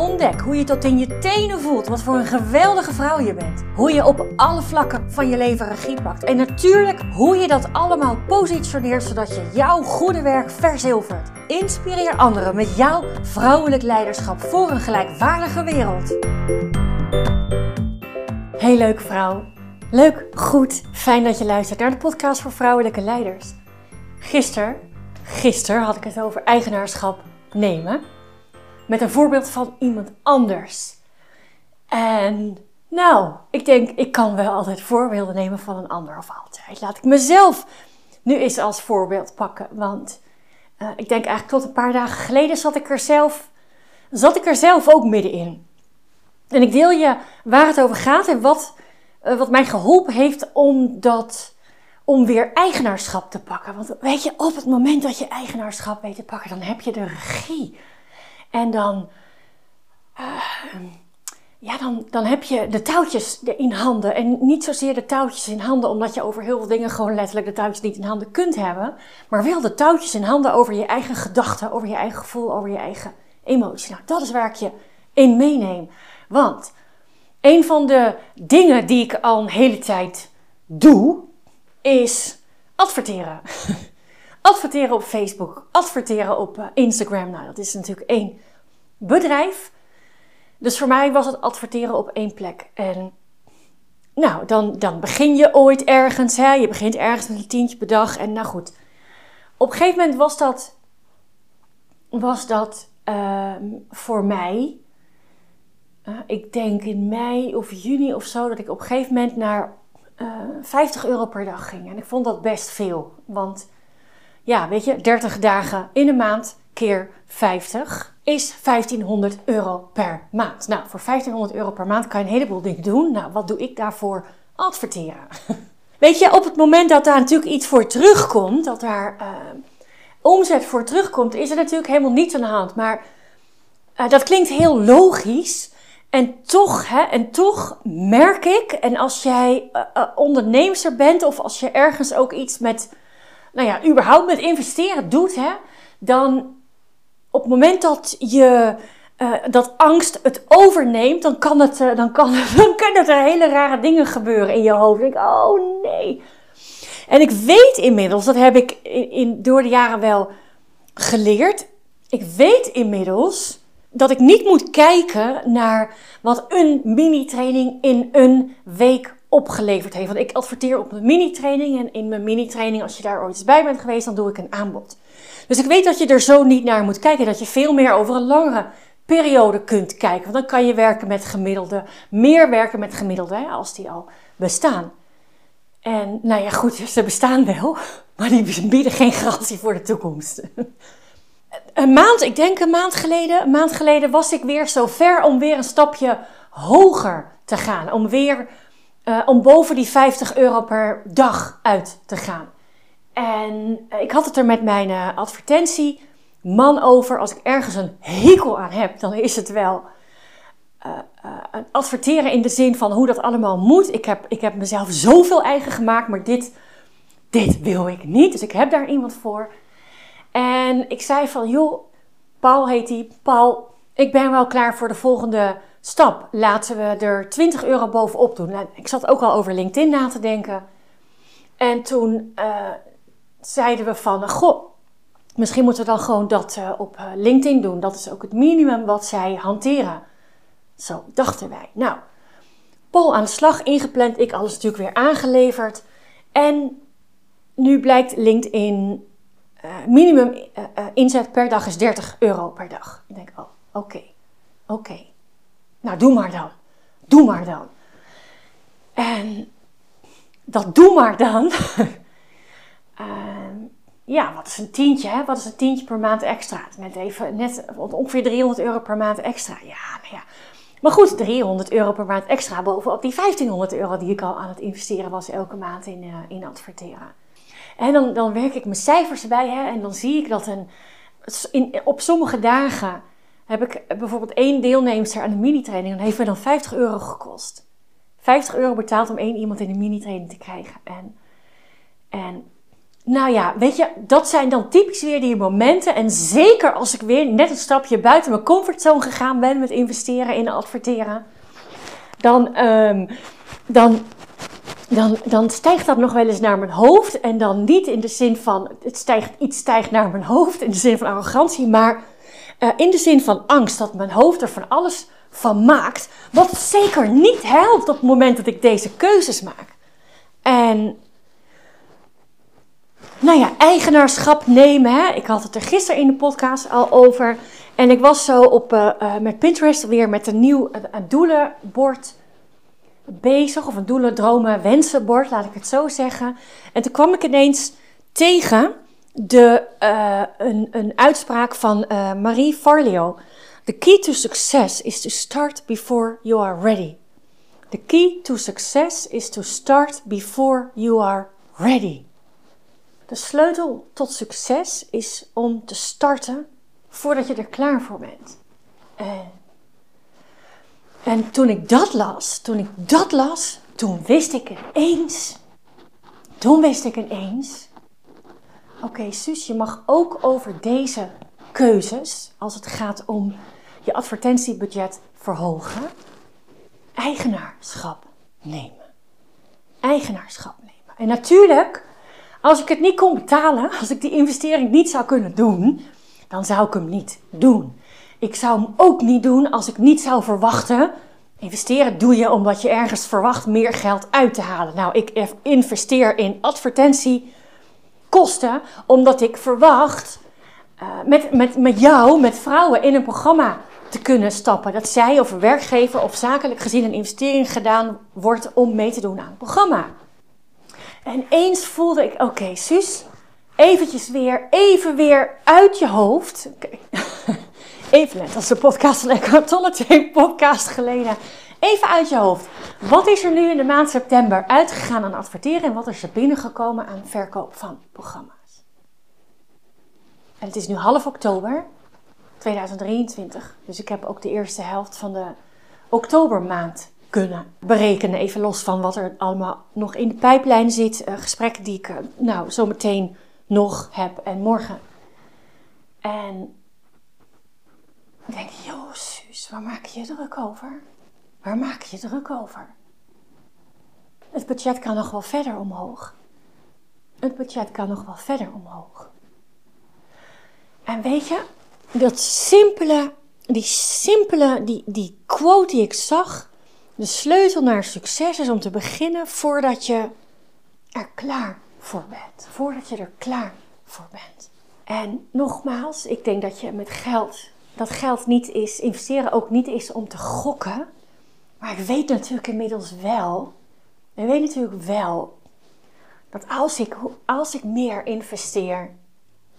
Ontdek hoe je tot in je tenen voelt wat voor een geweldige vrouw je bent. Hoe je op alle vlakken van je leven regie pakt. En natuurlijk hoe je dat allemaal positioneert zodat je jouw goede werk verzilvert. Inspireer anderen met jouw vrouwelijk leiderschap voor een gelijkwaardige wereld. Hey leuke vrouw. Leuk, goed, fijn dat je luistert naar de podcast voor vrouwelijke leiders. Gisteren, gisteren had ik het over eigenaarschap nemen met een voorbeeld van iemand anders. En nou, ik denk, ik kan wel altijd voorbeelden nemen van een ander of altijd. Laat ik mezelf nu eens als voorbeeld pakken. Want uh, ik denk eigenlijk tot een paar dagen geleden zat ik er zelf, zat ik er zelf ook middenin. En ik deel je waar het over gaat en wat, uh, wat mij geholpen heeft om dat om weer eigenaarschap te pakken. Want weet je, op het moment dat je eigenaarschap weet te pakken, dan heb je de regie. En dan, uh, ja, dan, dan heb je de touwtjes in handen. En niet zozeer de touwtjes in handen, omdat je over heel veel dingen gewoon letterlijk de touwtjes niet in handen kunt hebben. Maar wel de touwtjes in handen over je eigen gedachten, over je eigen gevoel, over je eigen emotie. Nou, dat is waar ik je in meeneem. Want een van de dingen die ik al een hele tijd doe, is adverteren. adverteren op Facebook, adverteren op eh, Instagram. Nou, dat is natuurlijk één bedrijf. Dus voor mij was het adverteren op één plek. En nou, dan, dan begin je ooit ergens. Hè? Je begint ergens met een tientje per dag. En nou goed. Op een gegeven moment was dat, was dat uh, voor mij. Uh, ik denk in mei of juni of zo. Dat ik op een gegeven moment naar uh, eh, 50 euro per dag ging. En ik vond dat best veel. Want ja, weet je, 30 dagen in een maand keer 50 is 1500 euro per maand. Nou, voor 1500 euro per maand kan je een heleboel dingen doen. Nou, wat doe ik daarvoor? Adverteren. Weet je, op het moment dat daar natuurlijk iets voor terugkomt, dat daar uh, omzet voor terugkomt, is er natuurlijk helemaal niets aan de hand. Maar uh, dat klinkt heel logisch. En toch, hè, en toch merk ik, en als jij uh, onderneemster bent of als je ergens ook iets met nou ja, überhaupt met investeren doet, hè, dan op het moment dat je uh, dat angst het overneemt, dan kan het, uh, dan kan, dan kunnen er hele rare dingen gebeuren in je hoofd. Ik, oh nee. En ik weet inmiddels, dat heb ik in, door de jaren wel geleerd. Ik weet inmiddels dat ik niet moet kijken naar wat een mini-training in een week opgeleverd heeft. Want ik adverteer op mijn mini-training en in mijn mini-training, als je daar ooit eens bij bent geweest, dan doe ik een aanbod. Dus ik weet dat je er zo niet naar moet kijken, dat je veel meer over een langere periode kunt kijken. Want dan kan je werken met gemiddelde, meer werken met gemiddelde, hè, als die al bestaan. En nou ja, goed, ze bestaan wel, maar die bieden geen garantie voor de toekomst. Een maand, ik denk een maand geleden, maand geleden was ik weer zo ver om weer een stapje hoger te gaan. Om weer uh, om boven die 50 euro per dag uit te gaan. En uh, ik had het er met mijn uh, advertentieman over. Als ik ergens een hekel aan heb, dan is het wel adverteren in de zin van hoe dat allemaal moet. Ik heb, ik heb mezelf zoveel eigen gemaakt, maar dit, dit wil ik niet. Dus ik heb daar iemand voor. En ik zei van, joh, Paul heet hij. Paul, ik ben wel klaar voor de volgende stap. Laten we er 20 euro bovenop doen. Nou, ik zat ook al over LinkedIn na te denken. En toen uh, zeiden we van, goh, misschien moeten we dan gewoon dat uh, op uh, LinkedIn doen. Dat is ook het minimum wat zij hanteren. Zo dachten wij. Nou, Paul aan de slag ingepland. Ik alles natuurlijk weer aangeleverd. En nu blijkt LinkedIn minimum inzet per dag is 30 euro per dag. Ik denk, oh, oké, oké. Nou, doe maar dan. Doe maar dan. En dat doe maar dan. uh, ja, wat is een tientje? Hè? Wat is een tientje per maand extra? Net even, net ongeveer 300 euro per maand extra. Ja, nou ja. Maar goed, 300 euro per maand extra bovenop die 1500 euro die ik al aan het investeren was elke maand in, uh, in adverteren. En dan, dan werk ik mijn cijfers erbij hè, en dan zie ik dat een, op sommige dagen heb ik bijvoorbeeld één deelnemster aan de mini-training. Dan heeft me dan 50 euro gekost. 50 euro betaald om één iemand in de mini-training te krijgen. En, en nou ja, weet je, dat zijn dan typisch weer die momenten. En zeker als ik weer net een stapje buiten mijn comfortzone gegaan ben met investeren in adverteren. Dan, um, dan dan, dan stijgt dat nog wel eens naar mijn hoofd. En dan niet in de zin van het stijgt, iets stijgt naar mijn hoofd, in de zin van arrogantie, maar uh, in de zin van angst dat mijn hoofd er van alles van maakt. Wat zeker niet helpt op het moment dat ik deze keuzes maak. En nou ja, eigenaarschap nemen. Hè? Ik had het er gisteren in de podcast al over. En ik was zo op, uh, uh, met Pinterest weer met een nieuw doelenbord bezig, of een doelen, dromen, wensenbord, laat ik het zo zeggen. En toen kwam ik ineens tegen de, uh, een, een uitspraak van uh, Marie Forleo. The key to success is to start before you are ready. The key to success is to start before you are ready. De sleutel tot succes is om te starten voordat je er klaar voor bent. En en toen ik dat las, toen ik dat las, toen wist ik ineens, toen wist ik ineens, oké okay, je mag ook over deze keuzes, als het gaat om je advertentiebudget verhogen, eigenaarschap nemen. Eigenaarschap nemen. En natuurlijk, als ik het niet kon betalen, als ik die investering niet zou kunnen doen, dan zou ik hem niet doen. Ik zou hem ook niet doen als ik niet zou verwachten. Investeren doe je omdat je ergens verwacht meer geld uit te halen. Nou, ik investeer in advertentiekosten omdat ik verwacht uh, met, met, met jou, met vrouwen in een programma te kunnen stappen. Dat zij of een werkgever of zakelijk gezien een investering gedaan wordt om mee te doen aan het programma. En eens voelde ik, oké, Suus, eventjes weer, even weer uit je hoofd. Even net als de podcast lekker tolle twee podcast geleden. Even uit je hoofd. Wat is er nu in de maand september uitgegaan aan adverteren en wat is er binnengekomen aan verkoop van programma's? En het is nu half oktober 2023, dus ik heb ook de eerste helft van de oktobermaand kunnen berekenen. Even los van wat er allemaal nog in de pijplijn zit. Uh, gesprekken die ik uh, nou zo meteen nog heb en morgen. En dan denk joh, Suus, waar maak je je druk over? Waar maak je druk over? Het budget kan nog wel verder omhoog. Het budget kan nog wel verder omhoog. En weet je, dat simpele, die simpele, die, die quote die ik zag, de sleutel naar succes is om te beginnen voordat je er klaar voor bent. Voordat je er klaar voor bent. En nogmaals, ik denk dat je met geld dat geld niet is, investeren ook niet is om te gokken. Maar ik weet natuurlijk inmiddels wel, ik weet natuurlijk wel, dat als ik, als ik meer investeer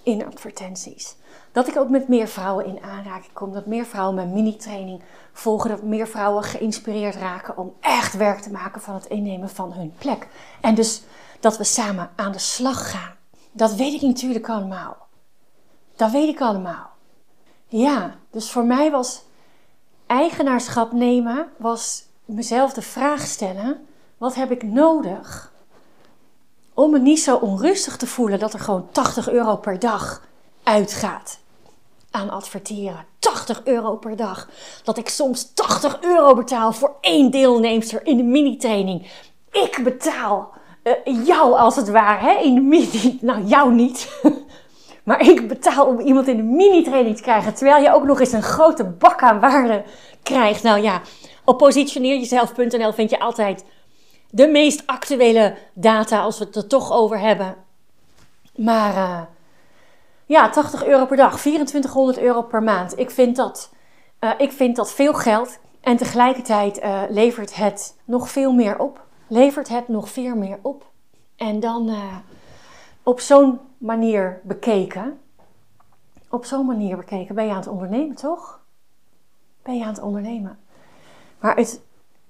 in advertenties, dat ik ook met meer vrouwen in aanraking kom, dat meer vrouwen mijn mini-training volgen, dat meer vrouwen geïnspireerd raken om echt werk te maken van het innemen van hun plek. En dus dat we samen aan de slag gaan. Dat weet ik natuurlijk allemaal. Dat weet ik allemaal. Ja, dus voor mij was eigenaarschap nemen, was mezelf de vraag stellen: wat heb ik nodig om me niet zo onrustig te voelen dat er gewoon 80 euro per dag uitgaat aan adverteren? 80 euro per dag. Dat ik soms 80 euro betaal voor één deelnemster in de mini-training. Ik betaal uh, jou als het ware, hè, in de mini. Nou, jou niet. Maar ik betaal om iemand in de mini-training te krijgen, terwijl je ook nog eens een grote bak aan waarde krijgt. Nou ja, op positioneerjezelf.nl vind je altijd de meest actuele data als we het er toch over hebben. Maar uh, ja, 80 euro per dag, 2400 euro per maand. Ik vind dat, uh, ik vind dat veel geld. En tegelijkertijd uh, levert het nog veel meer op. Levert het nog veel meer op. En dan op zo'n manier bekeken, op zo'n manier bekeken, ben je aan het ondernemen, toch? Ben je aan het ondernemen. Maar het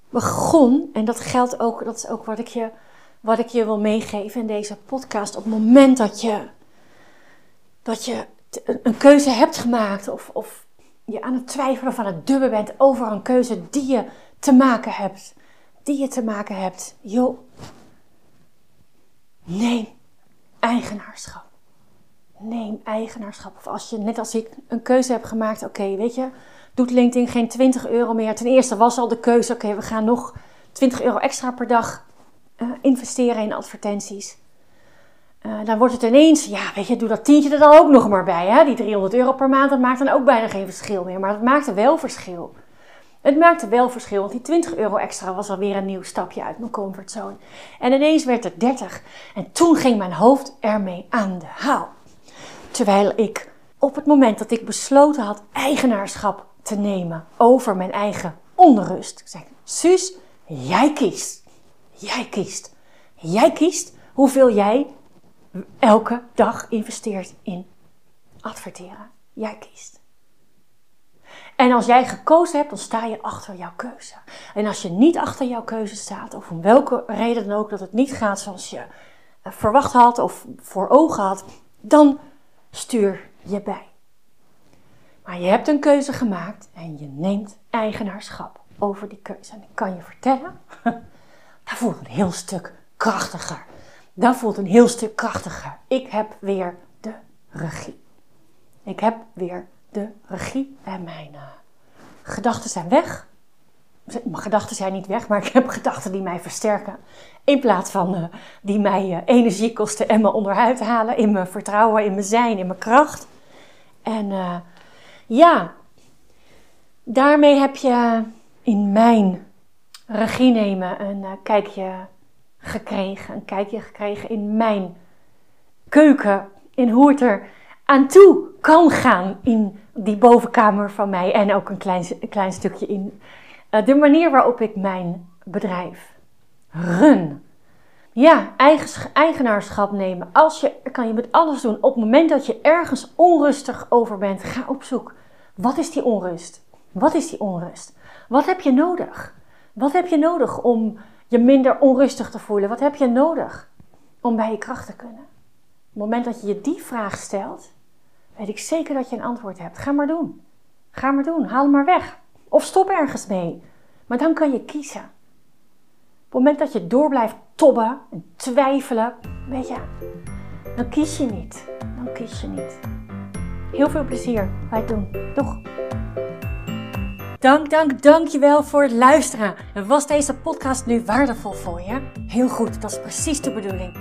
begon, en dat geldt ook, dat is ook wat ik je wat ik je wil meegeven in deze podcast. Op het moment dat je, dat je een keuze hebt gemaakt of, of je aan het twijfelen of aan het dubben bent over een keuze die je te maken hebt. Die je te maken hebt. Joh, neem eigenaarschap. Neem eigenaarschap. Of als je, net als ik, een keuze hebt gemaakt. Oké, weet je, doet LinkedIn geen 20 euro meer. Ten eerste was al de keuze, oké, we gaan nog 20 euro extra per dag uh, investeren in advertenties. Uh, dan wordt het ineens, ja, weet je, doe dat tientje er dan ook nog maar bij. Hè? Die 300 euro per maand, dat maakt dan ook bijna geen verschil meer. Maar het maakte wel verschil. Het maakte wel verschil, want die 20 euro extra was alweer een nieuw stapje uit mijn comfortzone. En ineens werd het 30. En toen ging mijn hoofd ermee aan de haal. Terwijl ik op het moment dat ik besloten had eigenaarschap te nemen over mijn eigen onrust. Zei, Suus, jij kiest. Jij kiest. Jij kiest hoeveel jij elke dag investeert in adverteren. Jij kiest. En als jij gekozen hebt, dan sta je achter jouw keuze. En als je niet achter jouw keuze staat, of om welke reden dan ook dat het niet gaat zoals je eh, verwacht had of voor ogen had, dan stuur je bij. Maar je hebt een keuze gemaakt en je neemt eigenaarschap over die keuze. En ik kan je vertellen, dat voelt een heel stuk krachtiger. Dat voelt een heel stuk krachtiger. Ik heb weer de regie. Ik heb weer de regie en mijn uh, gedachten zijn weg. Mijn gedachten zijn niet weg, maar ik heb gedachten die mij versterken. In plaats van uh, die mij uh, energie kosten en me onderuit halen. In mijn vertrouwen, in mijn zijn, in mijn kracht. En ja, daarmee heb je in mijn regie nemen een kijkje gekregen. Een kijkje gekregen in mijn keuken. In hoe het er aan toe kan gaan in die bovenkamer van mij. En ook een klein, klein stukje in uh, de manier waarop ik mijn bedrijf run. Ja, eigen, eigenaarschap nemen. Als je, kan je met alles doen. Op het moment dat je ergens onrustig over bent, ga op zoek. Wat is die onrust? Wat is die onrust? Wat heb je nodig? Wat heb je nodig om je minder onrustig te voelen? Wat heb je nodig om bij je kracht te kunnen? Op het moment dat je je die vraag stelt, weet ik zeker dat je een antwoord hebt. Ga maar doen. Ga maar doen. Haal hem maar weg. Of stop ergens mee. Maar dan kan je kiezen. Op het moment dat je door blijft tobben en twijfelen, weet je, dan kies je niet. Dan kies je niet. Heel veel plezier bij het doen. Doeg! Dank, dank, dankjewel voor het luisteren. Was deze podcast nu waardevol voor je? Heel goed, dat is precies de bedoeling.